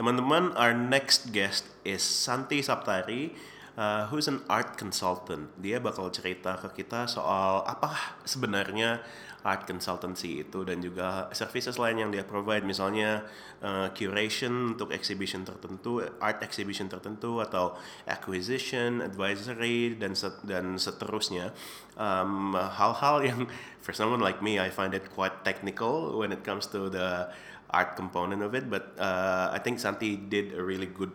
Teman-teman, our next guest is Santi Saptari, uh, who's an art consultant. Dia bakal cerita ke kita soal apa sebenarnya art consultancy itu dan juga services lain yang dia provide misalnya uh, curation untuk exhibition tertentu, art exhibition tertentu atau acquisition, advisory dan set, dan seterusnya. Um, hal-hal yang for someone like me I find it quite technical when it comes to the art component of it but uh, I think Santi did a really good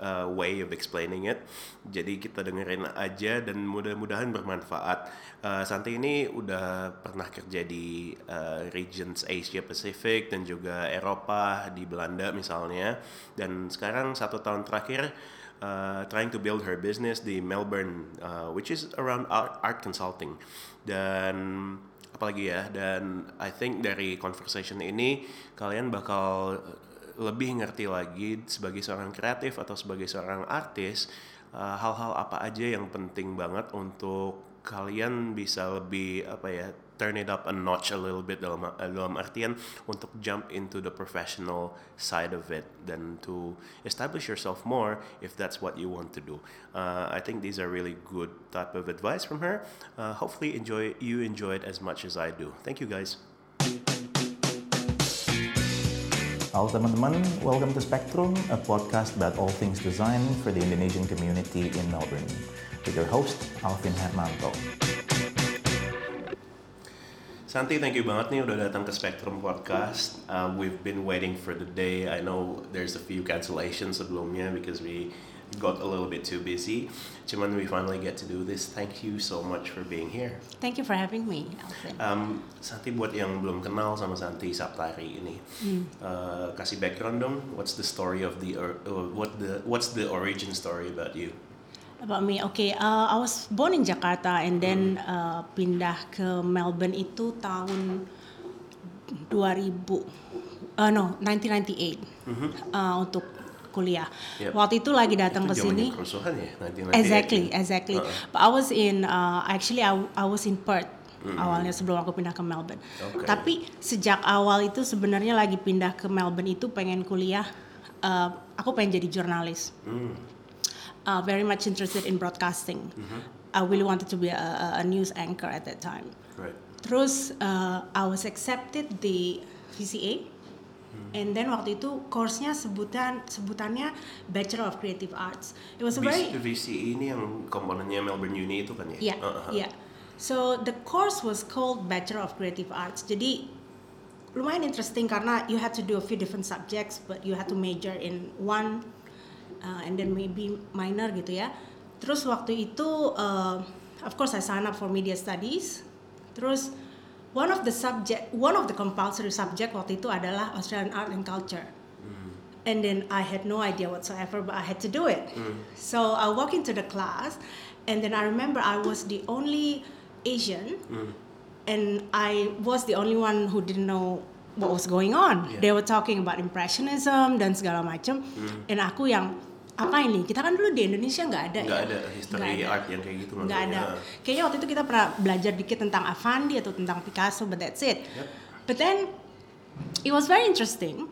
uh, way of explaining it. Jadi kita dengerin aja dan mudah-mudahan bermanfaat. Uh, Santi ini udah pernah kerja di uh, regions Asia Pacific dan juga Eropa di Belanda misalnya. Dan sekarang satu tahun terakhir uh, trying to build her business di Melbourne, uh, which is around art, art consulting. Dan apalagi ya. Dan I think dari conversation ini kalian bakal lebih ngerti lagi sebagai seorang kreatif atau sebagai seorang artis uh, hal-hal uh, apa aja yang penting banget untuk kalian bisa lebih apa ya turn it up a notch a little bit dalam dalam artian untuk jump into the professional side of it dan to establish yourself more if that's what you want to do. Uh, I think these are really good type of advice from her. Uh, hopefully enjoy you enjoy it as much as I do. Thank you guys. Halo teman-teman, welcome to Spectrum, a podcast about all things design for the Indonesian community in Melbourne. With your host, Alvin Hermanto. Santi, thank you banget nih udah datang ke Spectrum Podcast. Uh, we've been waiting for the day. I know there's a few cancellations sebelumnya because we got a little bit too busy. Cuman we finally get to do this. Thank you so much for being here. Thank you for having me, Alvin. Um, Santi buat yang belum kenal sama Santi Saptari ini, hmm. uh, kasih background dong. What's the story of the or, uh, what the what's the origin story about you? About me, okay. Uh, I was born in Jakarta and then hmm. uh, pindah ke Melbourne itu tahun 2000, uh, no 1998 mm -hmm. uh, untuk kuliah. Yep. Waktu itu lagi datang ke sini. ya, Exactly, exactly. Uh -uh. But I was in uh, actually I, I was in Perth. Mm -hmm. awalnya sebelum aku pindah ke Melbourne. Okay. Tapi sejak awal itu sebenarnya lagi pindah ke Melbourne itu pengen kuliah, uh, aku pengen jadi jurnalis. Mm. Uh, very much interested in broadcasting. Mm -hmm. I really wanted to be a, a news anchor at that time. Right. Terus uh, I was accepted di VCA And then waktu itu course-nya sebutan sebutannya Bachelor of Creative Arts. It was a very VCE ini yang komponennya Melbourne Uni itu kan ya? Iya, yeah, uh-huh. yeah. So the course was called Bachelor of Creative Arts. Jadi lumayan interesting karena you had to do a few different subjects, but you had to major in one uh, and then maybe minor gitu ya. Terus waktu itu, uh, of course I sign up for media studies. Terus one of the subject one of the compulsory subject waktu itu adalah Australian art and culture mm. and then I had no idea whatsoever but I had to do it mm. so I walk into the class and then I remember I was the only Asian mm. and I was the only one who didn't know what was going on yeah. they were talking about impressionism dan segala macam mm. and aku yang apa ini kita kan dulu di Indonesia nggak ada nggak ya. ada history gak ada. art yang kayak gitu nggak ada. kayaknya waktu itu kita pernah belajar dikit tentang Avandi atau tentang Picasso but that's it. Yep. but then it was very interesting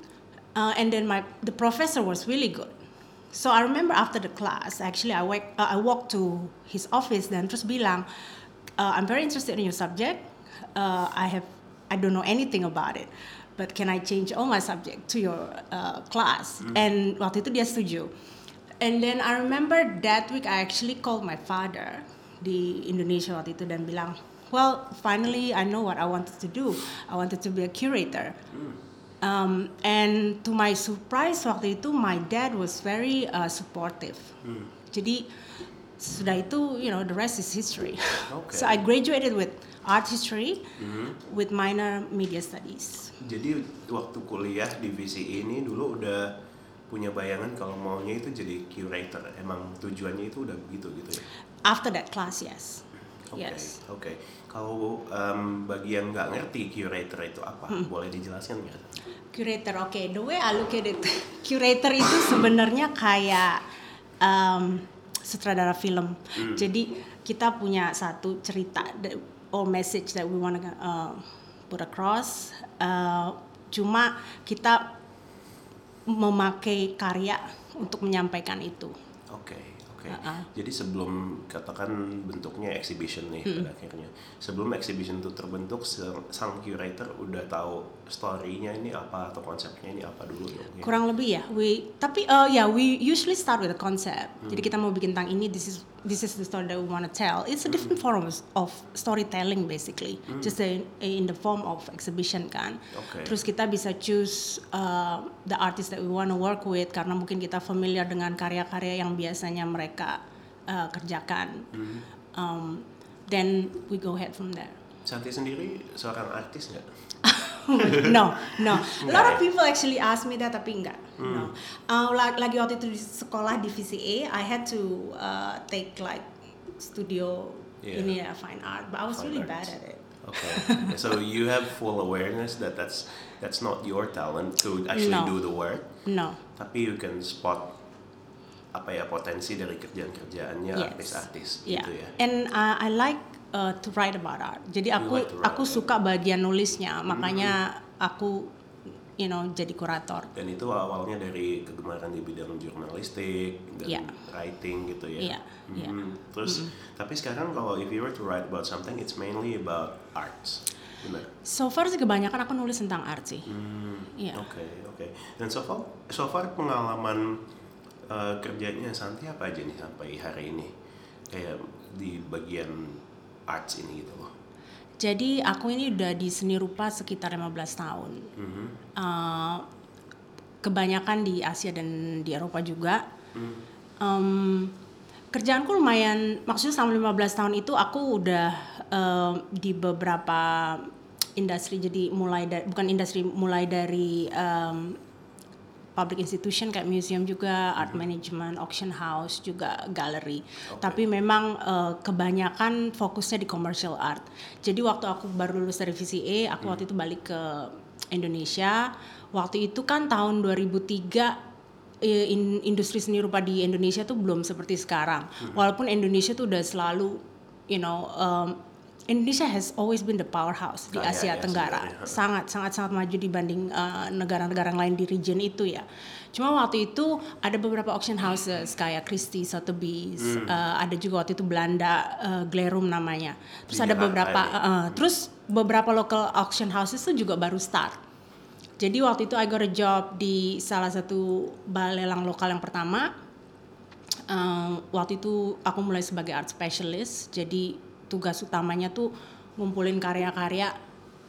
uh, and then my the professor was really good. So I remember after the class actually I wake, uh, I walked to his office dan terus bilang uh, I'm very interested in your subject. Uh, I have I don't know anything about it but can I change all my subject to your uh, class? Mm. and waktu itu dia setuju And then I remember that week I actually called my father di Indonesia waktu itu dan bilang, well finally I know what I wanted to do. I wanted to be a curator. Um, and to my surprise waktu itu my dad was very uh, supportive. Hmm. Jadi sudah itu you know the rest is history. Okay. so I graduated with art history mm-hmm. with minor media studies. Jadi waktu kuliah di VCE ini dulu udah punya bayangan kalau maunya itu jadi curator emang tujuannya itu udah begitu gitu ya after that class yes okay, yes oke okay. kalau um, bagi yang nggak ngerti curator itu apa hmm. boleh dijelaskan nggak curator oke okay. the way I look at it curator itu sebenarnya kayak um, sutradara film hmm. jadi kita punya satu cerita or message that we wanna uh, put across uh, cuma kita memakai karya untuk menyampaikan itu. Oke, oke. Uh-uh. Jadi sebelum katakan bentuknya exhibition nih pada akhirnya, sebelum exhibition itu terbentuk, sang curator udah tahu story-nya ini apa atau konsepnya ini apa dulu dong? ya? Kurang lebih ya. We tapi uh, ya we usually start with the concept. Jadi kita mau bikin tentang ini this is this is the story that we want to tell. It's a different forms of storytelling basically. Just in, in the form of exhibition kan. Oke. Terus kita bisa choose uh, the artist that we want to work with karena mungkin kita familiar dengan karya-karya yang biasanya mereka uh, kerjakan. Um, then we go ahead from there. Santi sendiri seorang artis nggak? no, no. A lot of ya? people actually ask me that, tapi enggak. No. Uh, la- lagi waktu itu di sekolah di VCA, I had to uh, take like studio Yeah. ini ya fine art, but I was Fine really arts. bad at it. Okay. so you have full awareness that that's that's not your talent to actually No. do the work, No. tapi you can spot apa ya potensi dari kerjaan-kerjaannya Yes. artis-artis Yeah. gitu ya. And uh, I like uh, to write about art. Jadi aku like aku suka bagian nulisnya, makanya aku you know jadi kurator. Dan itu awalnya dari kegemaran di bidang jurnalistik dan Iya. writing gitu ya. Iya, iya. Mhm. Terus tapi sekarang kalau if you were to write about something, it's mainly about arts. Benar. So far sih kebanyakan aku nulis tentang art sih. Hmm, Iya. Oke, oke. Dan so far, so far pengalaman uh, kerjanya Santi apa aja nih sampai hari ini? Kayak di bagian arts ini gitu loh. Jadi aku ini udah di seni rupa sekitar 15 tahun. Mhm. Uh, kebanyakan di Asia dan di Eropa juga. Hmm. Em, kerjaanku lumayan, maksudnya selama 15 tahun itu aku udah em, di beberapa industri. Jadi mulai dari bukan industri, mulai dari em, public institution kayak museum juga, art management, auction house juga gallery. Tapi memang eh, kebanyakan fokusnya di commercial art. Jadi waktu aku baru lulus dari VCA, aku waktu itu balik ke Indonesia. Waktu itu kan tahun 2003 eh, in- industri seni rupa di Indonesia tuh belum seperti sekarang. Walaupun Indonesia tuh udah selalu you know um, Indonesia has always been the powerhouse di Asia ya Tenggara. sebenarnya. Sangat sangat sangat maju dibanding uh, negara-negara lain di region itu ya. Cuma waktu itu ada beberapa auction houses kayak Christie, Sotheby's, Hmm. uh, ada juga waktu itu Belanda uh, Glerum namanya. Terus Di ada Jakarta beberapa uh, terus beberapa local auction houses itu juga baru start. Jadi waktu itu I got a job di salah satu balai lelang lokal yang pertama. Um, waktu itu aku mulai sebagai art specialist. Jadi tugas utamanya tuh ngumpulin karya-karya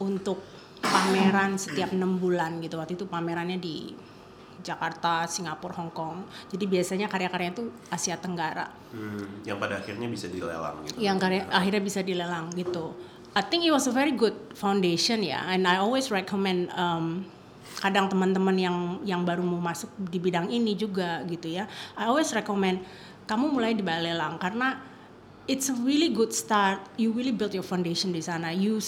untuk pameran setiap enam bulan gitu. Waktu itu pamerannya di Jakarta, Singapura, Hong Kong. Jadi biasanya karya-karya itu Asia Tenggara Hmm, yang pada akhirnya bisa dilelang gitu. yang karya akhirnya bisa dilelang gitu. I think it was a very good foundation ya, and I always recommend um, kadang teman-teman yang yang baru mau masuk di bidang ini juga gitu ya. I always recommend kamu mulai di balai lelang karena it's a really good start. You really build your foundation di sana. You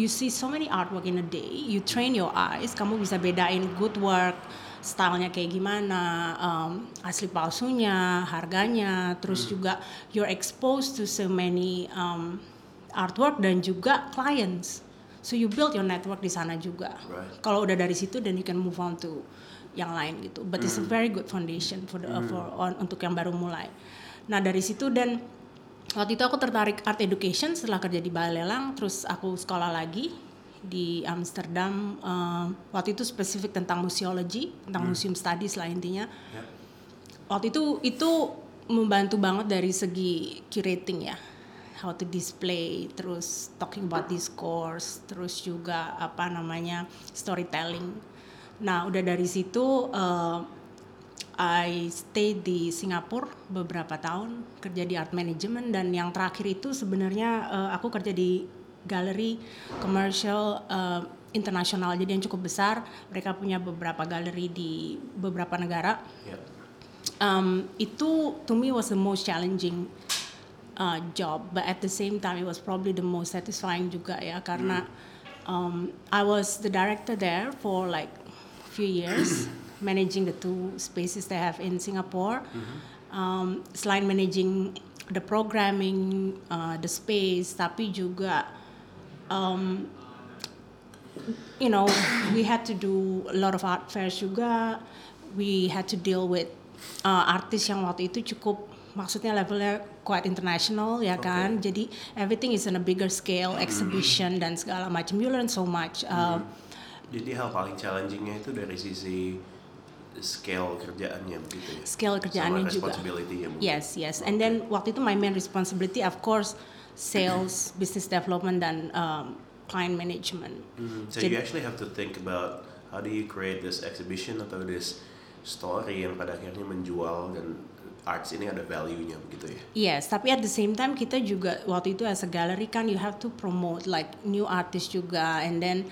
you see so many artwork in a day. You train your eyes. Kamu bisa bedain good work, stylenya kayak gimana, um, asli palsunya, harganya, terus juga you're exposed to so many um, artwork dan juga clients. So you build your network di sana juga. Right. Kalau udah dari situ, then you can move on to yang lain gitu. But it's a very good foundation for the for on, untuk yang baru mulai. Nah dari situ dan waktu itu aku tertarik art education setelah kerja di balai lelang, terus aku sekolah lagi di Amsterdam. Um, waktu itu spesifik tentang museology, tentang museum studies lah intinya. Ya. Waktu itu itu membantu banget dari segi curating ya how to display terus talking about discourse terus juga apa namanya storytelling nah udah dari situ uh, I stay di Singapura beberapa tahun kerja di art management dan yang terakhir itu sebenarnya uh, aku kerja di galeri commercial uh, internasional. Jadi yang cukup besar mereka punya beberapa galeri di beberapa negara. Ya. um, itu to me was the most challenging uh, job, but at the same time it was probably the most satisfying juga ya karena um, I was the director there for like few years, managing the two spaces they have in Singapore. Um, selain managing the programming, uh, the space, tapi juga um, you know, we had to do a lot of art fairs juga. we had to deal with uh, artis yang waktu itu cukup maksudnya levelnya quite international ya kan jadi everything is on a bigger scale exhibition dan segala macam you learn so much uh, Jadi hal paling challengingnya itu dari sisi scale kerjaannya begitu ya. Scale kerjaannya Sama juga. responsibility-nya mungkin. Yes, yes. And then waktu itu my main responsibility, of course, sales, business development, dan um, client management. Mhm. So Jadi- you actually have to think about how do you create this exhibition atau this story yang pada akhirnya menjual dan arts ini ada value-nya begitu ya. Yes, tapi at the same time kita juga waktu itu as a gallery kan you have to promote like new artist juga, and then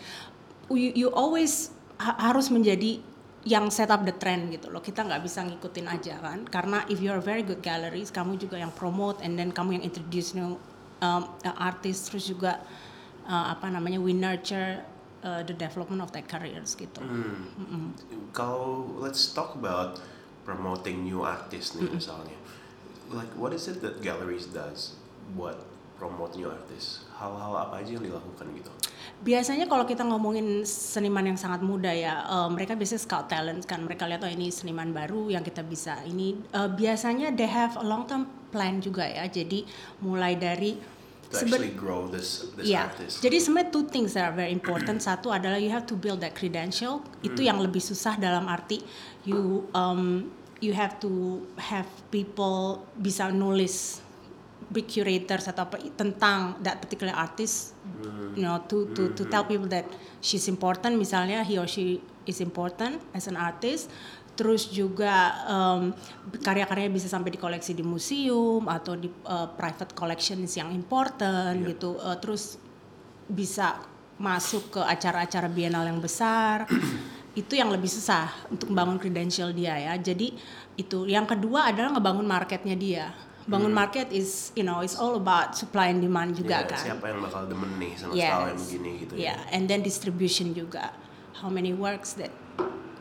you, you always ha- harus menjadi yang set up the trend gitu loh. Kita nggak bisa ngikutin aja kan, karena if you are very good galleries, kamu juga yang promote, and then kamu yang introduce new um, artist, terus juga uh, apa namanya we nurture uh, the development of their careers gitu. Kalau let's talk about promoting new artists nih misalnya. Like what is it that galleries does buat promote new artists? Hal-hal apa aja yang dilakukan gitu? Biasanya kalau kita ngomongin seniman yang sangat muda ya, eh, mereka biasanya scout talent kan. Mereka lihat oh ini seniman baru yang kita bisa. Ini eh, biasanya they have a long term plan juga ya. Jadi mulai dari To actually grow this this Iya, artist. jadi sebenarnya two things that are very important. Satu adalah you have to build that credential. Itu yang lebih susah dalam arti you um, you have to have people bisa nulis big curators atau apa tentang that particular artist, you know, to to to tell people that she's important. Misalnya he or she is important as an artist. Terus juga um, karya-karyanya bisa sampai di koleksi di museum atau di uh, private collections yang important Iya. gitu. Uh, terus bisa masuk ke acara-acara bienal yang besar. itu yang lebih susah untuk membangun credential dia ya. Jadi itu. Yang kedua adalah ngebangun marketnya dia. Bangun market is, you know, it's all about supply and demand juga Ya, kan. Siapa yang bakal demen nih sama Yes. style yang begini gitu Yeah, ya. and then distribution juga. How many works that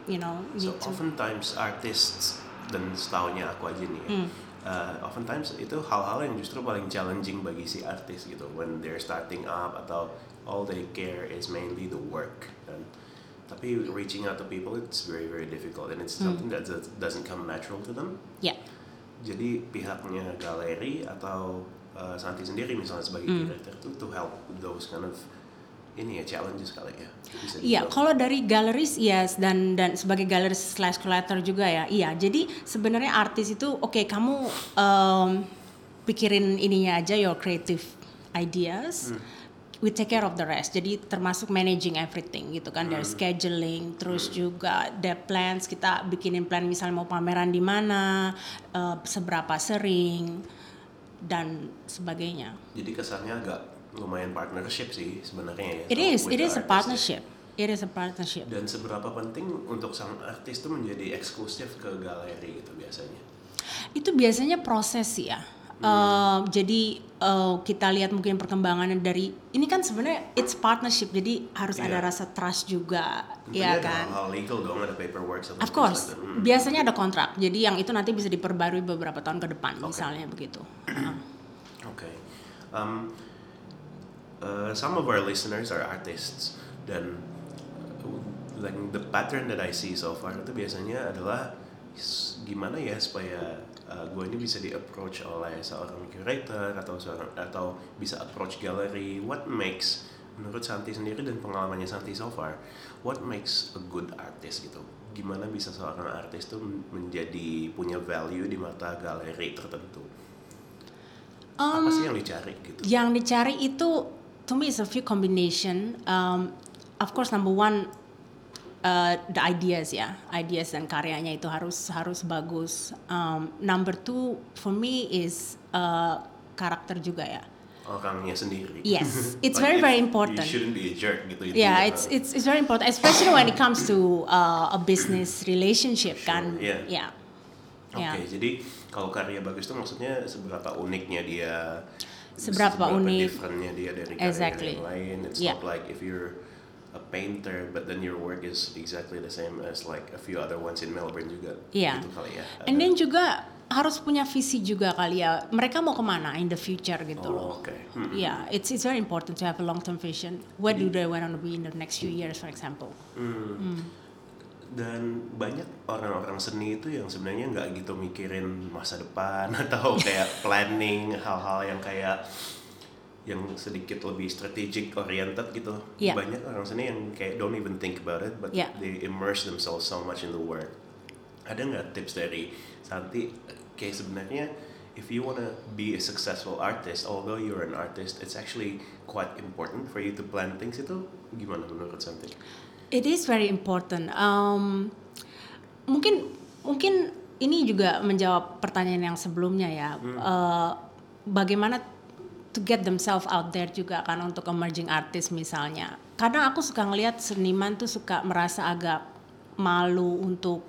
you know So need to oftentimes artists dan setaunya aku aja nih ya, Hmm. uh, oftentimes itu hal-hal yang justru paling challenging bagi si artis gitu when they're starting up atau all they care is mainly the work kan. Tapi reaching out to people it's very very difficult and it's Hmm. something that does- doesn't come natural to them. Yeah. Jadi pihaknya galeri atau uh, Santi sendiri misalnya sebagai Hmm. curator itu to help those kind of ini ya challenges kali ya. Iya, kalau dari galleries yes dan dan sebagai gallery slash curator juga ya. Iya, jadi sebenarnya artis itu oke kamu em, pikirin ininya aja your creative ideas. We take care of the rest. Jadi termasuk managing everything gitu kan dari scheduling, terus juga the plans kita bikinin plan misalnya mau pameran di mana, eh, seberapa sering dan sebagainya. Jadi kesannya agak lumayan partnership sih sebenarnya ya. It is, it is a artist ya. partnership. It is a partnership. Dan seberapa penting untuk sang artis itu menjadi eksklusif ke galeri gitu biasanya? Itu biasanya proses sih Eh, jadi eh, kita lihat mungkin perkembangannya dari ini kan sebenarnya it's partnership jadi harus Iya. ada rasa trust juga Tentunya ya ada kan. hal legal dong, ada paperwork Of course, like. Hmm. biasanya ada kontrak. Jadi yang itu nanti bisa diperbarui beberapa tahun ke depan misalnya begitu. Heeh. Okay. Um, uh, some of our listeners are artists dan uh, like the pattern that I see so far itu biasanya adalah gimana ya supaya uh, gue ini bisa di approach oleh seorang curator atau seorang atau bisa approach gallery. What makes menurut Santi sendiri dan pengalamannya Santi so far, what makes a good artist gitu? Gimana bisa seorang artis tuh men- menjadi punya value di mata galeri tertentu? Apa sih yang dicari gitu? Yang dicari itu to me is a few combination. Um, of course number one uh, the ideas ya, ideas dan karyanya itu harus harus bagus. Um, number two for me is uh, karakter juga ya. orangnya sendiri. Yes, it's Like, very, very important. You shouldn't be a jerk gitu. Yeah, it's it's it's very important, especially when it comes to uh, a business relationship Sure, kan. yeah. Yeah. Oke, Yeah. jadi kalau karya bagus itu maksudnya seberapa uniknya dia, Seberapa unik. differentnya dia dari karya Exactly. yang lain. It's Yeah. not like if you're a painter, but then your work is exactly the same as like a few other ones in Melbourne juga. Yeah. Gitu kali ya. And then juga harus punya visi juga kali ya. Mereka mau ke mana in the future gitu Oh, loh. oke. Hmm. Yeah, it's it's very important to have a long term vision. Where do they want to be in the next few years, for example? dan banyak orang-orang seni itu yang sebenarnya nggak gitu mikirin masa depan atau kayak planning hal-hal yang kayak yang sedikit lebih strategic oriented gitu Yeah. banyak orang seni yang kayak don't even think about it but Yeah. they immerse themselves so much in the work ada nggak tips dari Santi kayak sebenarnya if you wanna be a successful artist although you're an artist it's actually quite important for you to plan things itu gimana menurut Santi? It is very important. Um, mungkin mungkin ini juga menjawab pertanyaan yang sebelumnya ya. Uh, bagaimana to get themselves out there juga kan untuk emerging artist misalnya. Kadang aku suka ngelihat seniman tuh suka merasa agak malu untuk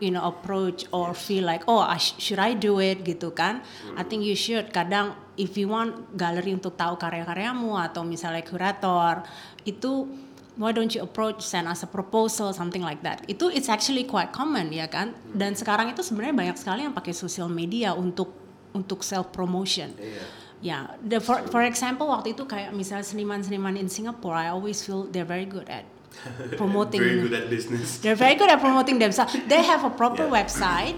you know approach or feel like oh I sh- should I do it? gitu kan. I think you should. Kadang if you want galeri untuk tahu karya-karyamu atau misalnya kurator itu why don't you approach send us a proposal something like that. Itu it's actually quite common ya kan? Dan sekarang itu sebenarnya banyak sekali yang pakai social media untuk untuk self promotion Iya. Ya, the, for, for example waktu itu kayak misalnya seniman-seniman in Singapore, I always feel they're very good at promoting. Very good at business. They're very good at promoting themselves. They have a proper Yeah. website,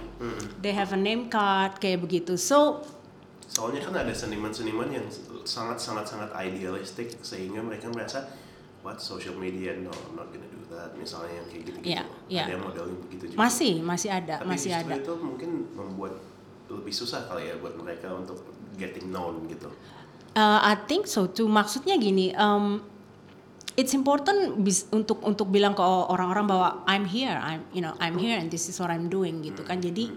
they have a name card kayak begitu. So Soalnya kan ada seniman-seniman yang sangat-sangat-sangat idealistik sehingga mereka merasa what social media no I'm not gonna do that misalnya yang kayak gitu-gitu Iya, iya. ada yang modelnya begitu juga masih masih ada, tapi masih ada. itu mungkin membuat lebih susah kali ya buat mereka untuk getting known gitu Uh, I think so too. Maksudnya gini, um, it's important bis- untuk untuk bilang ke orang-orang bahwa I'm here, I'm you know I'm here and this is what I'm doing gitu kan. Jadi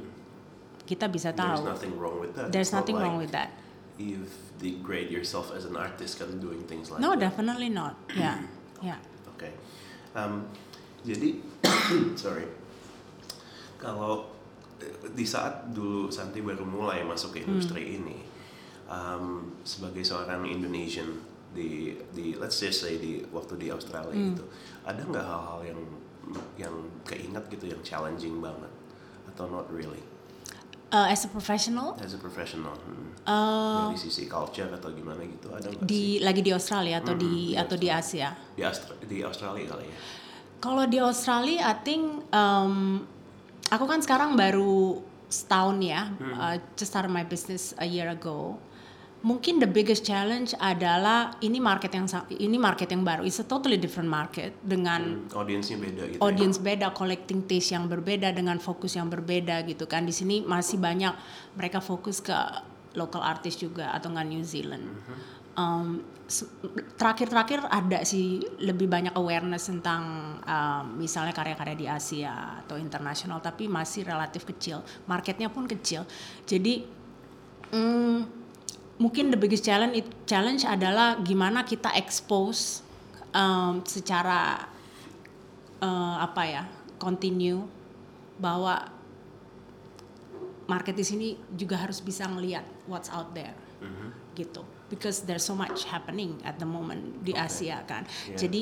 kita bisa there's tahu. nothing wrong with that There's It's nothing wrong like with that. you degrade yourself as an artist kan doing things like No, that definitely not. Yeah, yeah. Oke. Em, jadi sorry. Kalau eh, di saat dulu Santi baru mulai masuk ke industri ini em, sebagai seorang Indonesian di di let's just say di waktu di Australia gitu. Ada nggak hal-hal yang yang keinget gitu yang challenging banget atau not really Uh, as a professional, as a professional hmm. uh, dari sisi culture atau gimana gitu ada nggak sih di lagi di Australia atau Hmm, di di atau di Asia. di, Austra- di Australia kali ya Kalau di Australia, I think um, aku kan sekarang baru setahun ya, uh, just started my business a year ago. Mungkin the biggest challenge adalah ini market yang ini market yang baru, it's a totally different market dengan Hmm, audiensnya beda gitu ya. audience beda, collecting taste yang berbeda dengan fokus yang berbeda gitu kan. Di sini masih banyak mereka fokus ke local artist juga atau nggak New Zealand. Um, se- terakhir-terakhir ada sih lebih banyak awareness tentang um, misalnya karya-karya di Asia atau internasional, tapi masih relatif kecil. Marketnya pun kecil. Jadi mm, mungkin the biggest challenge challenge adalah gimana kita expose um, secara eh, apa ya continue bahwa market di sini juga harus bisa ngelihat what's out there gitu. Because there's so much happening at the moment di Asia kan. Yeah. jadi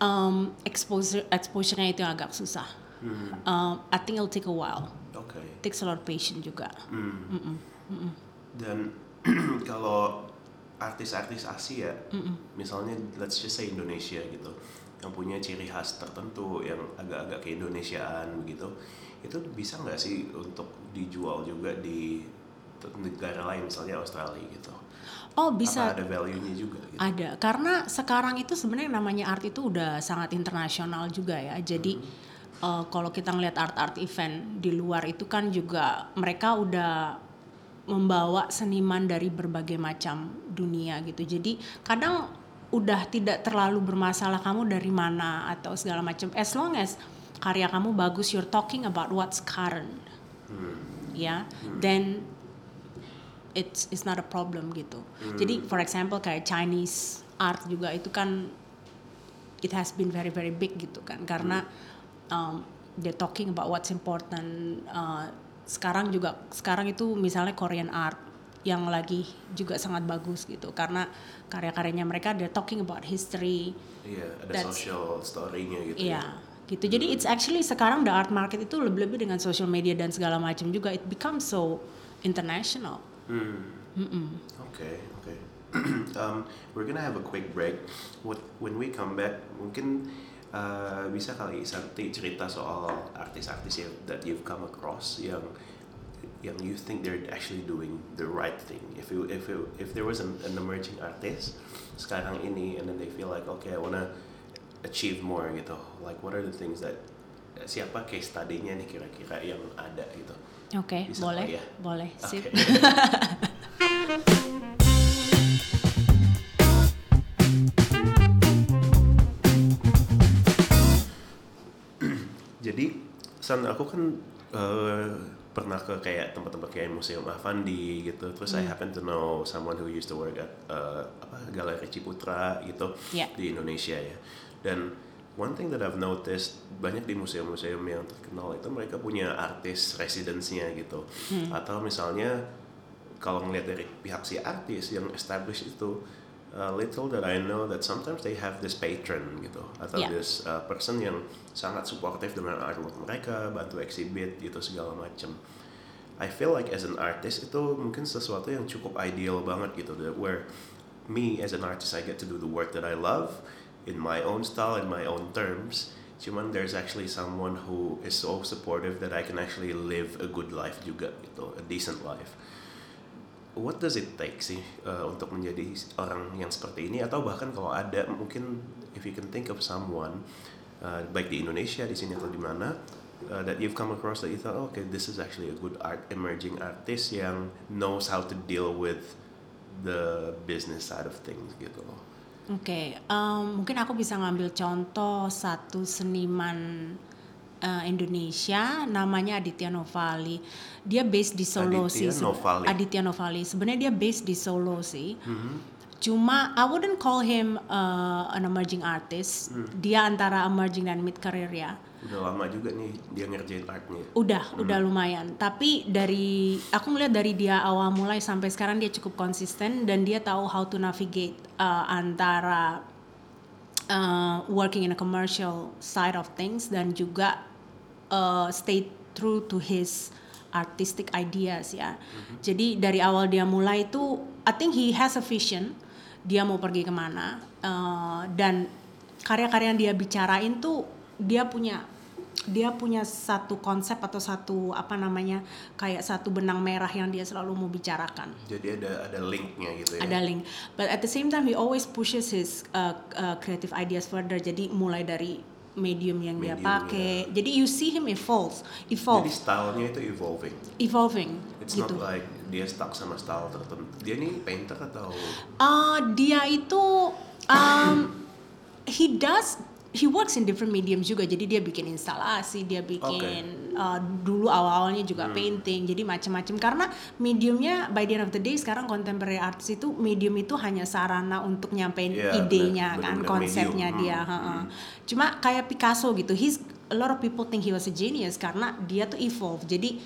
um, exposure exposure-nya itu agak susah. Um, I think it'll take a while. Oke takes a lot of patience juga. Dan kalau artis-artis Asia, misalnya let's just say Indonesia gitu, yang punya ciri khas tertentu yang agak-agak keindonesiaan begitu, itu bisa nggak sih untuk dijual juga di negara lain misalnya Australia gitu? oh bisa Apa ada value-nya juga gitu? Ada, karena sekarang itu sebenarnya namanya art itu udah sangat internasional juga ya. Jadi eh, kalau kita ngelihat art-art event di luar itu kan juga mereka udah membawa seniman dari berbagai macam dunia gitu. Jadi kadang udah tidak terlalu bermasalah kamu dari mana atau segala macam. As long as karya kamu bagus, you're talking about what's current, ya. Then it's it's not a problem gitu. Jadi for example kayak Chinese art juga itu kan it has been very very big gitu kan karena um, they're talking about what's important. Uh, sekarang juga sekarang itu misalnya Korean art yang lagi juga sangat bagus gitu karena karya-karyanya mereka they're talking about history. Iya, ada That's- social story-nya gitu. Iya, gitu. Jadi it's actually sekarang the art market itu lebih-lebih dengan social media dan segala macam juga it becomes so international. Hmm. Okay, okay. um, we're gonna have a quick break. What, when we come back, mungkin uh, bisa kali Santi cerita soal artis-artis yang that you've come across yang yang you think they're actually doing the right thing. If you if you, if there was an, an emerging artist sekarang ini and then they feel like okay I wanna achieve more gitu. Like what are the things that siapa case study-nya nih kira-kira yang ada gitu. Oke, Bisa boleh, ya? boleh, sip. San aku kan eh, pernah ke kayak tempat-tempat kayak Museum Avandi gitu. Terus I happen to know someone who used to work at eh, apa Galeri Ciputra gitu Yeah. di Indonesia ya. Dan one thing that I've noticed banyak di museum-museum yang terkenal itu mereka punya artis residence-nya gitu. Atau misalnya kalau ngeliat dari pihak si artis yang established itu uh, little that I know that sometimes they have this patron gitu atau Yeah. this uh, person yang sangat supportive dengan artwork mereka bantu exhibit gitu segala macam I feel like as an artist itu mungkin sesuatu yang cukup ideal banget gitu that where me as an artist I get to do the work that I love in my own style in my own terms. Cuman there's actually someone who is so supportive that I can actually live a good life juga gitu a decent life what does it take sih uh, untuk menjadi orang yang seperti ini? Atau bahkan kalau ada mungkin if you can think of someone uh, baik di Indonesia di sini atau di mana uh, that you've come across that you thought oh, okay this is actually a good art emerging artist yang knows how to deal with the business side of things gitu loh. Oke, em, mungkin aku bisa ngambil contoh satu seniman eh, Indonesia namanya Aditya Novali. Dia based di Solo Aditya sih. Novali. Aditya Novali. Sebenarnya dia based di Solo sih. Mm-hmm. Cuma I wouldn't call him uh, an emerging artist. Mm. Dia antara emerging dan mid career ya. udah lama juga nih dia ngerjain artnya Udah, udah lumayan. Tapi dari aku melihat dari dia awal mulai sampai sekarang dia cukup konsisten dan dia tahu how to navigate uh, antara uh, working in a commercial side of things dan juga uh, stay true to his artistic ideas ya. Jadi dari awal dia mulai itu, I think he has a vision. Dia mau pergi ke mana uh, dan karya-karya yang dia bicarain tuh dia punya dia punya satu konsep atau satu apa namanya kayak satu benang merah yang dia selalu mau bicarakan jadi ada ada linknya gitu ya ada link but at the same time he always pushes his uh, uh, creative ideas further jadi mulai dari medium yang dia Medium, pakai. jadi you see him evolve evolve. Jadi stylenya itu evolving. Evolving It's gitu. not like dia stuck sama style tertentu. Dia nih painter atau Uh, dia itu um, he does he works in different mediums juga. Jadi dia bikin instalasi dia bikin uh, dulu awal-awalnya juga Hmm. painting. Jadi macam-macam. Karena mediumnya by the end of the day sekarang contemporary arts itu medium itu hanya sarana untuk nyampein Iya, idenya kan benar-benar konsepnya medium. dia. Hmm, heeh. cuma kayak Picasso gitu. He's a lot of people think he was a genius karena dia tuh evolve jadi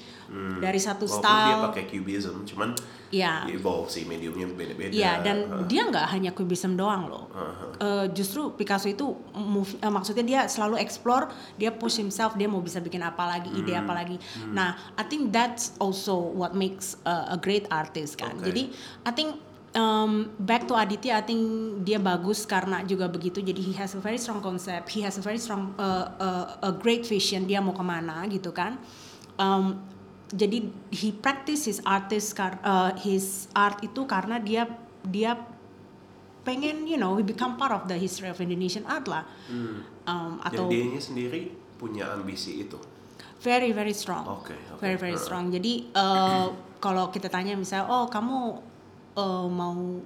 dari satu Hmm. walaupun style dia pakai cubism, cuman ya dia evolve sih mediumnya beda-beda. Iya dan Uh, dia nggak hanya kubism doang loh. Eh, justru Picasso itu move, eh, maksudnya dia selalu explore, dia push himself, dia mau bisa bikin apa lagi, ide Hmm. apa lagi. Nah, I think that's also what makes uh, a great artist kan. Oke. Jadi I think um, back to Aditya, I think dia bagus karena juga begitu. Jadi he has a very strong concept, he has a very strong uh, uh, a great vision. Dia mau ke mana gitu kan. Um, jadi he practice his artist uh, his art itu karena dia dia pengen you know he become part of the history of Indonesian art lah um, dan atau dianya sendiri punya ambisi itu. very very strong Oke, oke. very very strong jadi uh, kalau kita tanya misalnya oh kamu uh, mau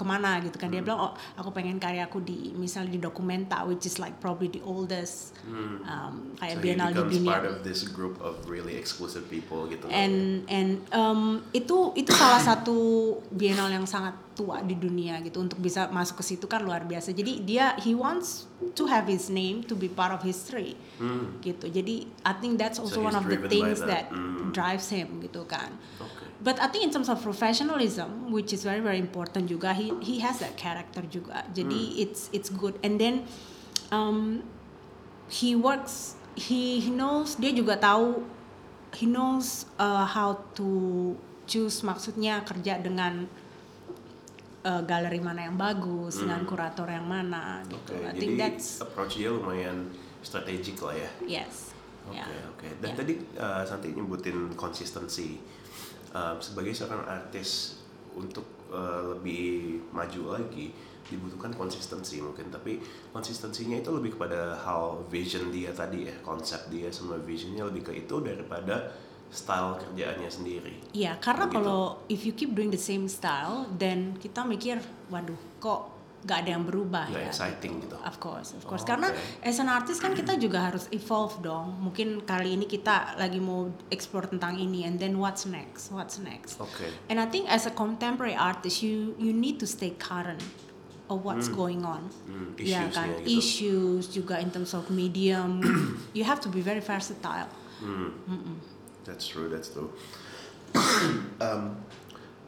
ke mana gitu kan. Dia bilang oh aku pengen karyaku di misalnya di dokumenta which is like probably the oldest um, kayak So he biennale di dunia. part of this group of really exclusive people gitu. and and um, itu itu salah satu bienal yang sangat tua di dunia gitu untuk bisa masuk ke situ kan luar biasa jadi dia he wants to have his name to be part of history gitu jadi I think that's also Hmm. So one of the things that. that, Mm. drives him gitu kan Oke. but I think in terms of professionalism which is very very important juga he he has that character juga jadi Hmm. it's it's good and then um, he works he, he knows dia juga tahu he knows uh, how to choose maksudnya kerja dengan uh, galeri mana yang bagus dengan kurator yang mana gitu. I jadi think that's approach dia lumayan strategik lah ya. yes. Oke Yeah. oke. Dan Yeah. tadi uh, Santi nyebutin konsistensi Um, sebagai seorang artis untuk uh, lebih maju lagi dibutuhkan konsistensi mungkin tapi konsistensinya itu lebih kepada hal vision dia tadi ya konsep dia sama visionnya lebih ke itu daripada style kerjaannya sendiri. Iya, karena Begitu. kalau if you keep doing the same style, then kita mikir, waduh, kok gak ada yang berubah Nggak ya? exciting gitu. Of course, of course. Oh, karena oke. as an artist kan kita juga harus evolve dong. Mungkin kali ini kita lagi mau explore tentang ini, and then what's next? What's next? Oke. And I think as a contemporary artist, you you need to stay current of what's going on. Hmm, Ya kan, gitu. issues juga in terms of medium. you have to be very versatile. Hmm. That's true, that's true. Um,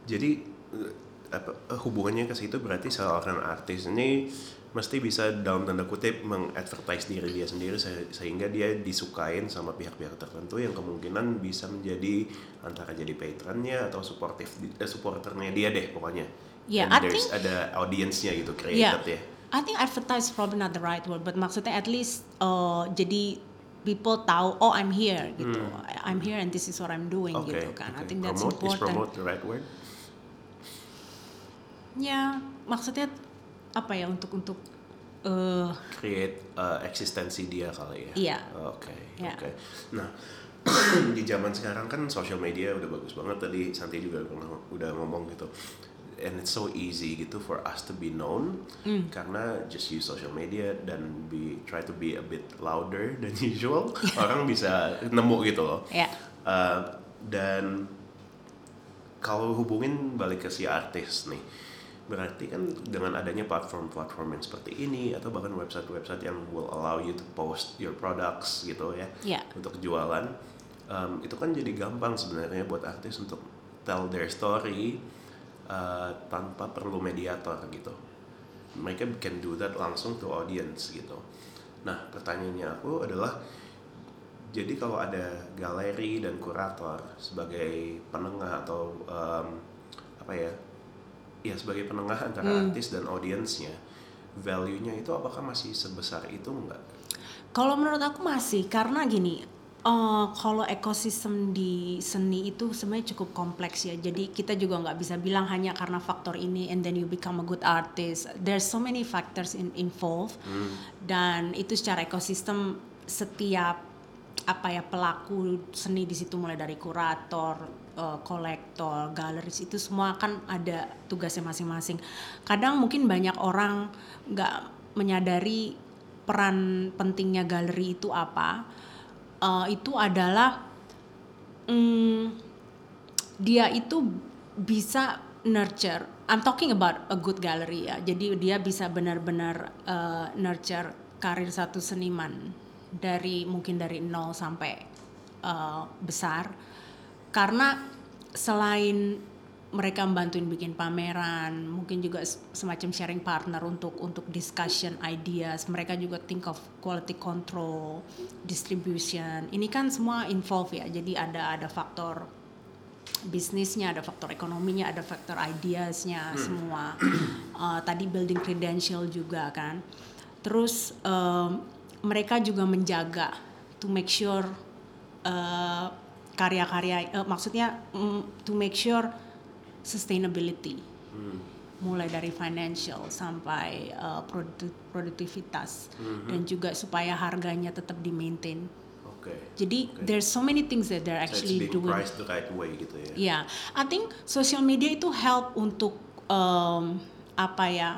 jadi eh, apa eh, hubungannya ke situ berarti seorang artis ini mesti bisa dalam tanda kutip mengadvertise diri dia sendiri se- sehingga dia disukain sama pihak-pihak tertentu yang kemungkinan bisa menjadi antara jadi patronnya atau supportive di- eh, supporternya dia deh pokoknya. Yeah, And I there's think- ada audiensnya gitu Yeah, created ya. I think advertise is probably not the right word, but maksudnya at least uh, jadi people tahu oh I'm here gitu, I'm here and this is what I'm doing Hmm. Oke. gitu kan. I oke. think that's promote, Is important. promote the right word? Ya, maksudnya apa ya untuk untuk uh, create uh, eksistensi dia kali ya. Iya. Oke. Iya. Oke. Nah, di zaman sekarang kan social media udah bagus banget tadi Santi juga pernah udah ngomong gitu. And it's so easy gitu for us to be known Mm. karena just use social media dan be try to be a bit louder than usual orang bisa nemu gitu loh. ya Uh, dan kalau hubungin balik ke si artis nih, berarti kan dengan adanya platform-platform yang seperti ini atau bahkan website-website yang will allow you to post your products gitu ya ya untuk jualan, um, itu kan jadi gampang sebenarnya buat artis untuk tell their story uh, tanpa perlu mediator gitu. Mereka can do that langsung to audience gitu. Nah pertanyaannya aku adalah jadi kalau ada galeri dan kurator sebagai penengah atau em, apa ya, ya sebagai penengah antara artis dan audiensnya, value-nya itu apakah masih sebesar itu enggak? Kalau menurut aku masih karena gini, eh, kalau ekosistem di seni itu sebenarnya cukup kompleks ya. Jadi kita juga nggak bisa bilang hanya karena faktor ini and then you become a good artist. There's so many factors in, involved dan itu secara ekosistem setiap apa ya pelaku seni di situ mulai dari kurator, eh, kolektor, galeris itu semua kan ada tugasnya masing-masing. Kadang mungkin banyak orang nggak menyadari peran pentingnya galeri itu apa. Eh, itu adalah mm, dia itu bisa nurture. I'm talking about a good gallery ya. Jadi dia bisa benar-benar eh, nurture karir satu seniman dari mungkin dari nol sampai eh, besar. Karena selain mereka membantuin bikin pameran, mungkin juga semacam sharing partner untuk untuk discussion ideas. Mereka juga think of quality control, distribution. Ini kan semua involve ya. Jadi ada ada faktor bisnisnya, ada faktor ekonominya, ada faktor ideasnya semua. Uh, tadi building credential juga kan. Terus um, mereka juga menjaga to make sure uh, karya-karya, uh, maksudnya mm, to make sure sustainability. Mulai dari financial sampai uh, produk- produktivitas dan juga supaya harganya tetap di maintain. Oke. Jadi Oke. there's so many things that they're So it's actually being doing. priced the right way gitu ya. Yeah, I think social media itu help untuk um, apa ya?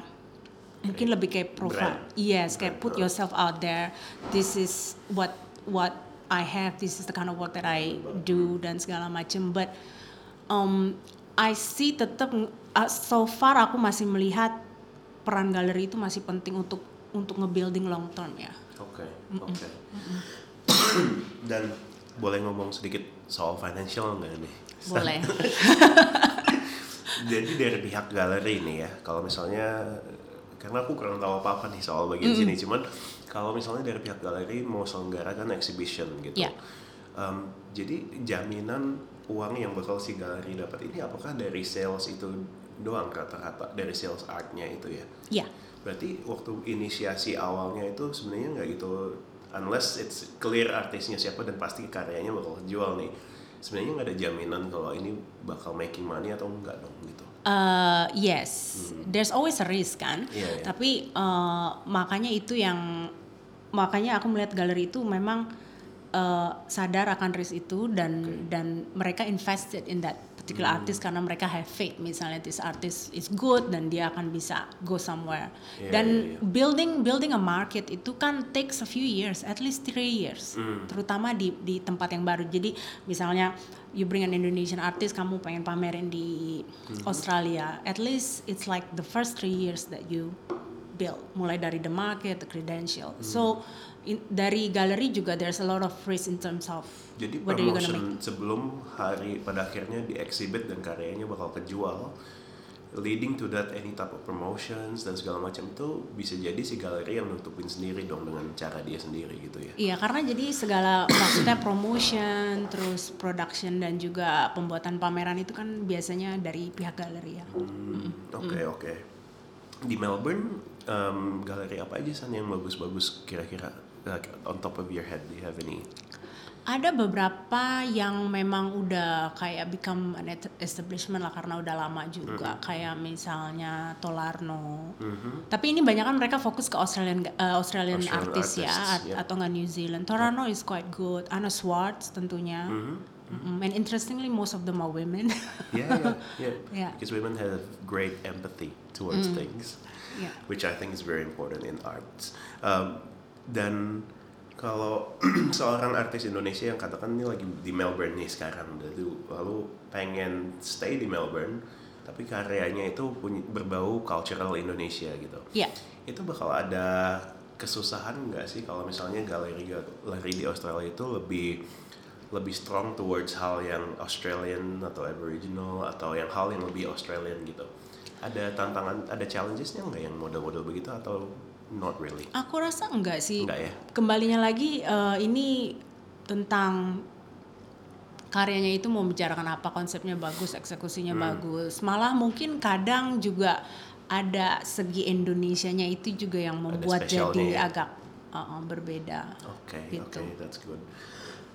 Mungkin lebih kayak profile. brand. Yes, kayak put yourself out there. This is what what I have. This is the kind of work that I do dan segala macam. But um, I see tetap uh, so far aku masih melihat peran galeri itu masih penting untuk untuk nge-building long term ya. Oke, oke. Dan boleh ngomong sedikit soal financial nggak nih? Boleh. Jadi dari pihak galeri nih ya, kalau misalnya karena aku kurang tahu apa-apa nih soal bagian sini, cuman kalau misalnya dari pihak galeri mau selenggarakan exhibition gitu, Ya. em, jadi jaminan uang yang bakal si galeri dapat ini apakah dari sales itu doang rata-rata dari sales artnya itu ya. Ya, Berarti waktu inisiasi awalnya itu sebenarnya nggak gitu unless it's clear artisnya siapa dan pasti karyanya bakal jual nih. Sebenarnya nggak ada jaminan kalau ini bakal making money atau enggak dong gitu. Uh, yes, there's always a risk kan. Iya, iya. Tapi uh, makanya itu yang makanya aku melihat galeri itu memang uh, sadar akan risk itu dan dan mereka invested in that particular Hmm. artist karena mereka have faith misalnya this artist is good dan dia akan bisa go somewhere. Iya, dan iya, iya. building building a market itu kan takes a few years, at least three years, Hmm. terutama di di tempat yang baru. Jadi misalnya you bring an Indonesian artist, kamu pengen pamerin di Hmm. Australia, at least it's like the first three years that you build, mulai dari the market, the credential. Hmm. So in- dari galeri juga there's a lot of risk in terms of Jadi promotion sebelum hari pada akhirnya di exhibit dan karyanya bakal kejual leading to that any type of promotions dan segala macam itu bisa jadi si galeri yang nutupin sendiri dong dengan cara dia sendiri gitu ya. Iya, karena jadi segala maksudnya promotion, terus production dan juga pembuatan pameran itu kan biasanya dari pihak galeri ya. Hmm, Oke oke. Di Melbourne em, galeri apa aja san yang bagus-bagus kira-kira like, on top of your head do you have any? Ada beberapa yang memang udah kayak become an establishment lah karena udah lama juga, kayak misalnya Tolarno. Tapi ini banyak kan mereka fokus ke Australian uh, Australian, Australian artist ya, artists, at- yeah. atau nggak New Zealand. Tolarno is quite good. Anna Swartz tentunya. Mm-mm. And interestingly, most of them are women. Yeah yeah yeah. Yeah. Because women have great empathy towards things. Yeah. which I think is very important in arts. Um, dan kalau seorang artis Indonesia yang katakan ini lagi di Melbourne nih sekarang, lalu, lalu pengen stay di Melbourne, tapi karyanya itu punya berbau cultural Indonesia gitu. Ya. Itu bakal ada kesusahan nggak sih kalau misalnya galeri galeri di Australia itu lebih lebih strong towards hal yang Australian atau Aboriginal atau yang hal yang lebih Australian gitu. Ada tantangan, ada challengesnya nggak yang model-model begitu atau not really? Aku rasa enggak sih. Enggak ya? Kembalinya lagi eh, ini tentang karyanya itu mau bicarakan apa, konsepnya bagus, eksekusinya Hmm. bagus. Malah mungkin kadang juga ada segi Indonesianya itu juga yang membuat jadi ya? agak uh, uh, berbeda. Oke, Gitu. oke, that's good.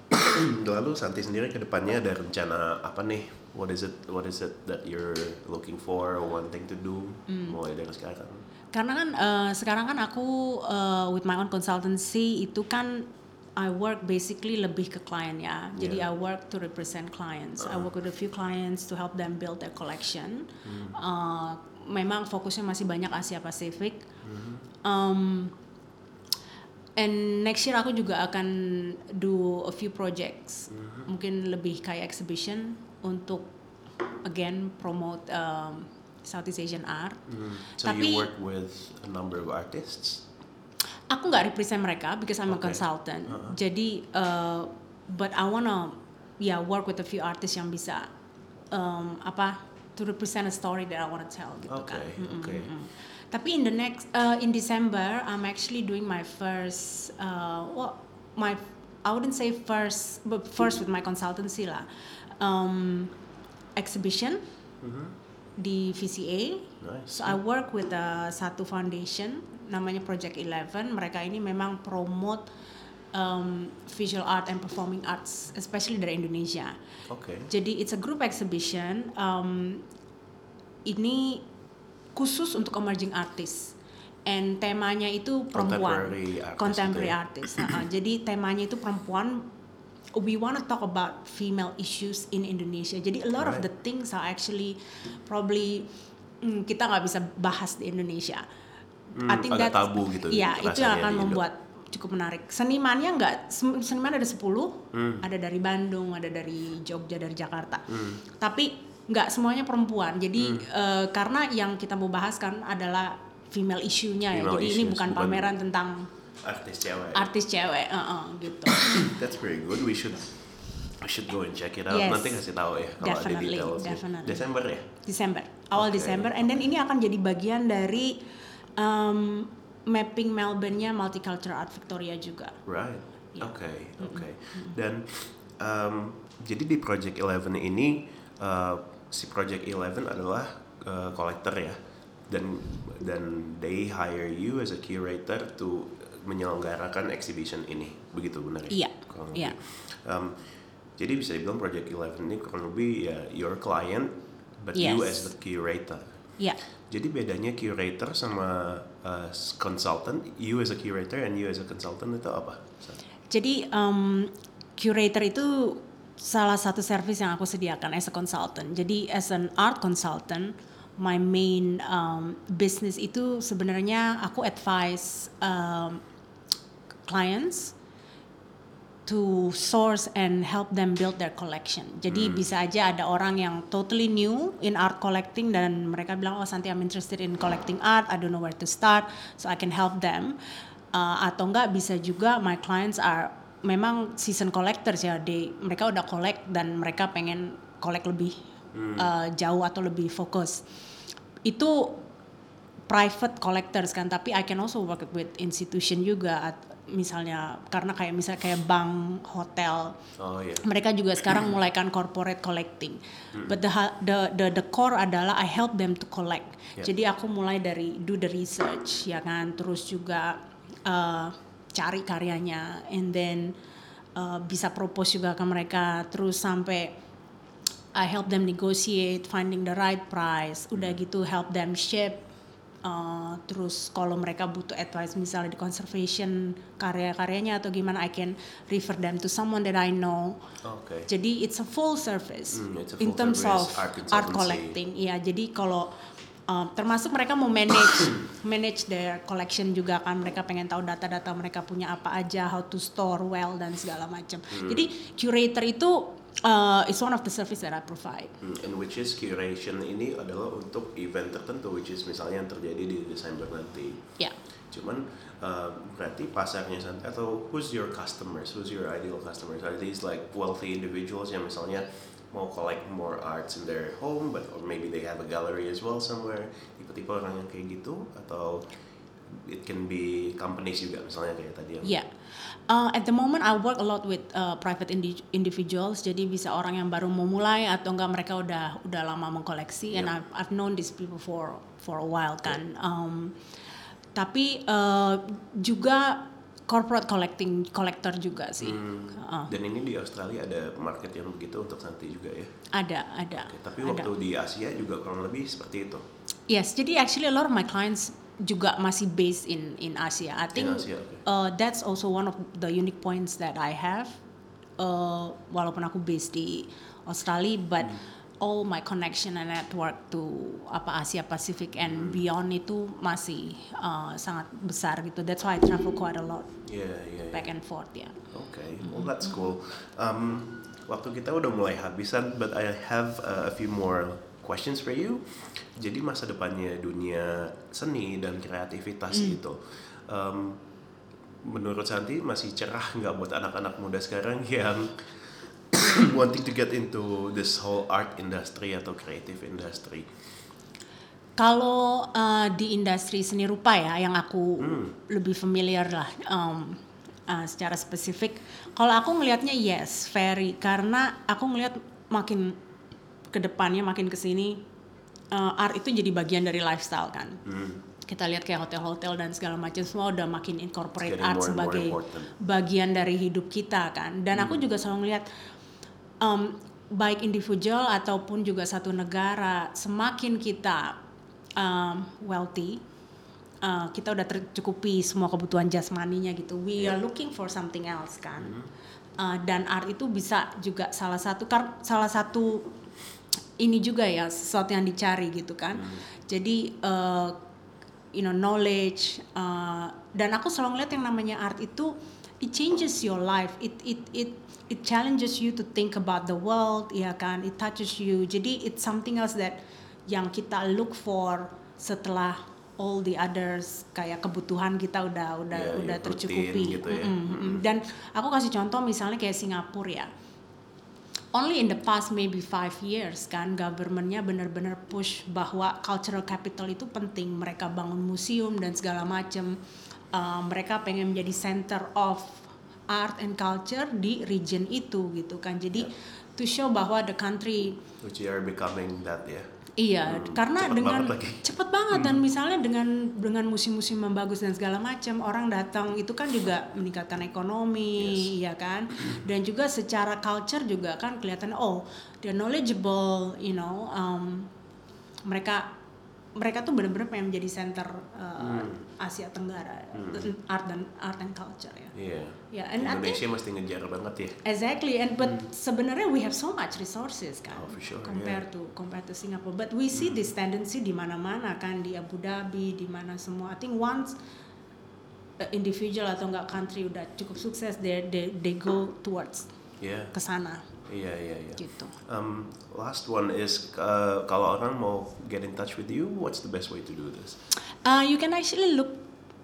Lalu Santi sendiri ke depannya ada rencana apa nih? What is it? What is it that you're looking for, or wanting to do Hmm. mulai dari sekarang? Karena kan eh, sekarang kan aku eh, with my own consultancy itu kan I work basically lebih ke klien ya. Jadi Yeah. I work to represent clients. I work with a few clients to help them build their collection. Eh, memang fokusnya masih banyak Asia Pasifik. Um, and next year aku juga akan do a few projects. Mungkin lebih kayak exhibition untuk again promote um, Southeast Asian art. So Tapi- you work with a number of artists. aku nggak represent mereka because I'm a Okay. consultant. Uh-uh. Jadi, uh, but I wanna ya work with a few artists yang bisa um, apa to represent a story that I wanna tell gitu Oke, kan. Mm-mm, oke. mm-mm. Tapi in the next uh, in December, I'm actually doing my first uh, well my I wouldn't say first but first with my consultancy lah um, exhibition di VCA. Nice. So I work with uh, satu foundation namanya Project Eleven. Mereka ini memang promote um, visual art and performing arts, especially dari Indonesia. Oke. Jadi it's a group exhibition. Um, ini khusus untuk emerging artist. And temanya itu perempuan. Contemporary artist Contemporary ya? artist. Uh-uh. Jadi temanya itu perempuan. We want to talk about female issues in Indonesia. Jadi a lot of Right. the things are actually probably mm, kita nggak bisa bahas di Indonesia. Hmm, agak tabu gitu Iya, itu yang akan membuat cukup menarik. Senimannya nggak, seniman ada 10, Hmm. ada dari Bandung, ada dari Jogja, dari Jakarta. Hmm. Tapi nggak semuanya perempuan. Jadi eh, karena yang kita mau bahas kan adalah female issue-nya ya. Jadi ini issues, bukan bukan- pameran tentang Artis cewek. artis cewek, eh, eh, gitu. That's very good. We should we should go and check it out. Yes. Nanti kasih tahu ya kalau ada Definitely, detailsnya. definitely. Desember ya? Desember, awal Oke. Desember, and then ini akan jadi bagian dari um, mapping Melbourne-nya Multicultural Art Victoria juga. Right. Oke, oke. Dan um, jadi di Project Eleven ini uh, si Project Eleven adalah uh, collector ya dan dan they hire you as a curator to menyelenggarakan exhibition ini begitu benar ya? Iya, Kurang iya. Um, jadi bisa dibilang Project Eleven ini kurang lebih ya your client but you Yes. as the curator. Ya, Jadi bedanya curator sama uh, consultant, you as a curator and you as a consultant itu apa? jadi um, curator itu salah satu service yang aku sediakan as a consultant. Jadi as an art consultant, my main um, business itu sebenarnya aku advise um, clients to source and help them build their collection. Jadi bisa aja ada orang yang totally new in art collecting dan mereka bilang oh Santi I'm interested in collecting art, I don't know where to start, so I can help them. Uh, atau enggak bisa juga my clients are memang season collectors ya, they, mereka udah collect dan mereka pengen collect lebih uh, jauh atau lebih fokus. Itu private collectors kan tapi I can also work with institution juga at- misalnya karena kayak misalnya kayak bank hotel Oh iya. mereka juga sekarang mulai kan corporate collecting but the, the the the core adalah I help them to collect Yeah. jadi aku mulai dari do the research ya kan terus juga uh, cari karyanya and then uh, bisa propose juga ke mereka terus sampai I help them negotiate, finding the right price. Udah gitu help them ship. Uh, terus kalau mereka butuh advice misalnya di conservation karya-karyanya atau gimana, I can refer them to someone that I know. Oke. Jadi it's a full service it's a in full terms service of art art, collecting. Iya, jadi kalau uh, termasuk mereka mau manage manage their collection juga kan mereka pengen tahu data-data mereka punya apa aja, how to store well dan segala macam. Hmm. Jadi curator itu uh, is one of the service that I provide. Hmm, And which is curation ini adalah untuk event tertentu, which is misalnya yang terjadi di Desember nanti. Ya. Cuman uh, berarti pasarnya atau who's your customers, who's your ideal customers? Are these like wealthy individuals yang misalnya mau collect more arts in their home, but or maybe they have a gallery as well somewhere. Tipe-tipe orang yang kayak gitu atau it can be companies juga misalnya kayak tadi yang Yeah. Uh, at the moment I work a lot with uh, private indi- individuals. Jadi bisa orang yang baru mau mulai atau enggak mereka udah udah lama mengkoleksi. And Yeah. I've, I've known these people for for a while kan. Um, tapi uh, juga corporate collecting collector juga sih. Hmm. Uh, Dan ini di Australia ada market yang begitu untuk Santi juga ya. ada ada. Oke, tapi ada. waktu di Asia juga kurang lebih seperti itu. Yes, jadi actually a lot of my clients juga masih based in in Asia. I think Asia, oke. uh, that's also one of the unique points that I have. Uh, walaupun aku based di Australia, but all my connection and network to apa Asia Pacific and beyond itu masih uh, sangat besar gitu. That's why I travel quite a lot Iya, iya, iya. back and forth ya. Oke, well that's cool. Um, waktu kita udah mulai habisan, but I have uh, a few more questions for you. Jadi masa depannya dunia seni dan kreativitas itu, um, menurut Santi masih cerah nggak buat anak-anak muda sekarang yang wanting to get into this whole art industry atau creative industry? Kalau uh, di industri seni rupa ya, yang aku lebih familiar lah um, uh, secara spesifik. Kalau aku ngelihatnya yes, very karena aku ngelihat makin ke depannya, makin ke sini uh, art itu jadi bagian dari lifestyle kan. Kita lihat kayak hotel-hotel dan segala macam semua udah makin incorporate art more and more sebagai bagian dari hidup kita kan. Dan aku juga selalu ngelihat um, baik individual ataupun juga satu negara semakin kita um, wealthy uh, kita udah tercukupi semua kebutuhan jasmaninya gitu. We are looking for something else kan. Uh, dan art itu bisa juga salah satu salah satu ini juga ya sesuatu yang dicari gitu kan. Jadi uh, you know knowledge uh, dan aku selalu ngeliat yang namanya art itu it changes your life. It it it it challenges you to think about the world ya kan? It touches you. Jadi it's something else that yang kita look for setelah all the others kayak kebutuhan kita udah udah Ya, udah ya, tercukupi. gitu ya. Mm-mm, mm-mm. dan aku kasih contoh misalnya kayak Singapura ya only in the past maybe five years kan governmentnya benar-benar push bahwa cultural capital itu penting. Mereka bangun museum dan segala macam Uh, mereka pengen menjadi center of art and culture di region itu gitu kan. Jadi to show bahwa the country Which are becoming that ya. Iya, karena cepet dengan banget lagi. cepet banget dan misalnya dengan dengan musim-musim yang bagus dan segala macam orang datang itu kan juga meningkatkan ekonomi, ya kan? Dan juga secara culture juga kan kelihatan oh they're knowledgeable, you know, um, mereka mereka tuh benar-benar pengen menjadi center uh, Asia Tenggara art dan art and culture ya. Iya. Ya, and I think Indonesia mesti ngejar banget ya. Exactly, and but sebenarnya we have so much resources kan, Oh, for sure, compared to compared to Singapore. But we see this tendency di mana-mana kan di Abu Dhabi, di mana semua. I think once individual atau enggak country udah cukup sukses, they they they go towards Iya. ke sana Iya iya iya. gitu. Um, last one is uh, kalau orang mau get in touch with you, what's the best way to do this? Uh, you can actually look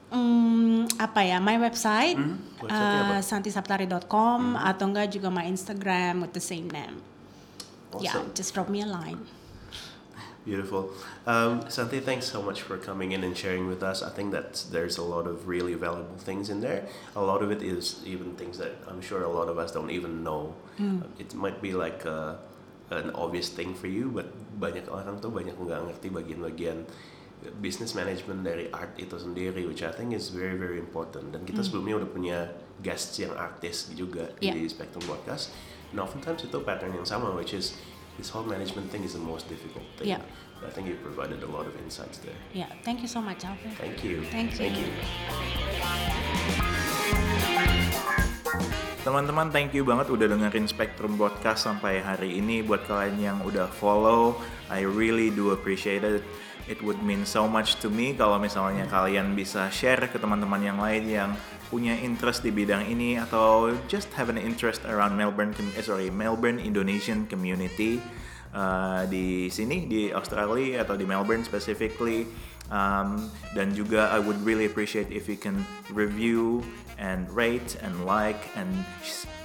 um, apa ya my website, Hmm, uh, santisaptari.com atau enggak juga my Instagram with the same name. Yeah, Awesome. just drop me a line. Beautiful. Um, Santi, thanks so much for coming in and sharing with us. I think that there's a lot of really valuable things in there. A lot of it is even things that I'm sure a lot of us don't even know. It might be like uh an obvious thing for you, but banyak orang tuh banyak nggak ngerti bagian-bagian business management dari art itu sendiri, which I think is very very important. Dan kita sebelumnya udah punya guests yang artis juga Yeah. di Spectrum Podcast. And oftentimes itu pattern yang sama, which is this whole management thing is the most difficult thing. Yeah. I think you provided a lot of insights there. Yeah, thank you so much, Alvin. Thank you. Thank Thank you. you. Teman-teman, thank you banget udah dengerin Spectrum Podcast sampai hari ini. Buat kalian yang udah follow, I really do appreciate it. It would mean so much to me kalau misalnya kalian bisa share ke teman-teman yang lain yang punya interest di bidang ini atau just have an interest around Melbourne, eh, sorry, Melbourne Indonesian community uh, di sini di Australia atau di Melbourne specifically. Um, dan juga I would really appreciate if you can review and rate and like and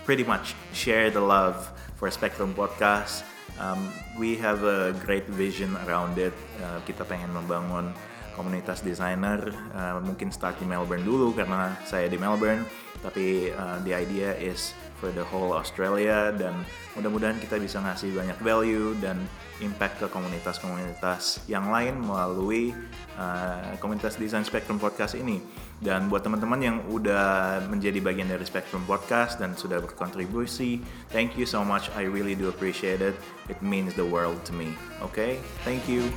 pretty much share the love for Spectrum Podcast. Um, we have a great vision around it. Uh, kita pengen membangun komunitas desainer. Uh, mungkin start di Melbourne dulu karena saya di Melbourne. Tapi uh, the idea is for the whole Australia dan mudah-mudahan kita bisa ngasih banyak value dan impact ke komunitas-komunitas yang lain melalui uh, komunitas desain Spectrum Podcast ini. Dan buat teman-teman yang udah menjadi bagian dari Spectrum Podcast dan sudah berkontribusi, thank you so much. I really do appreciate it. It means the world to me. Okay? Thank you.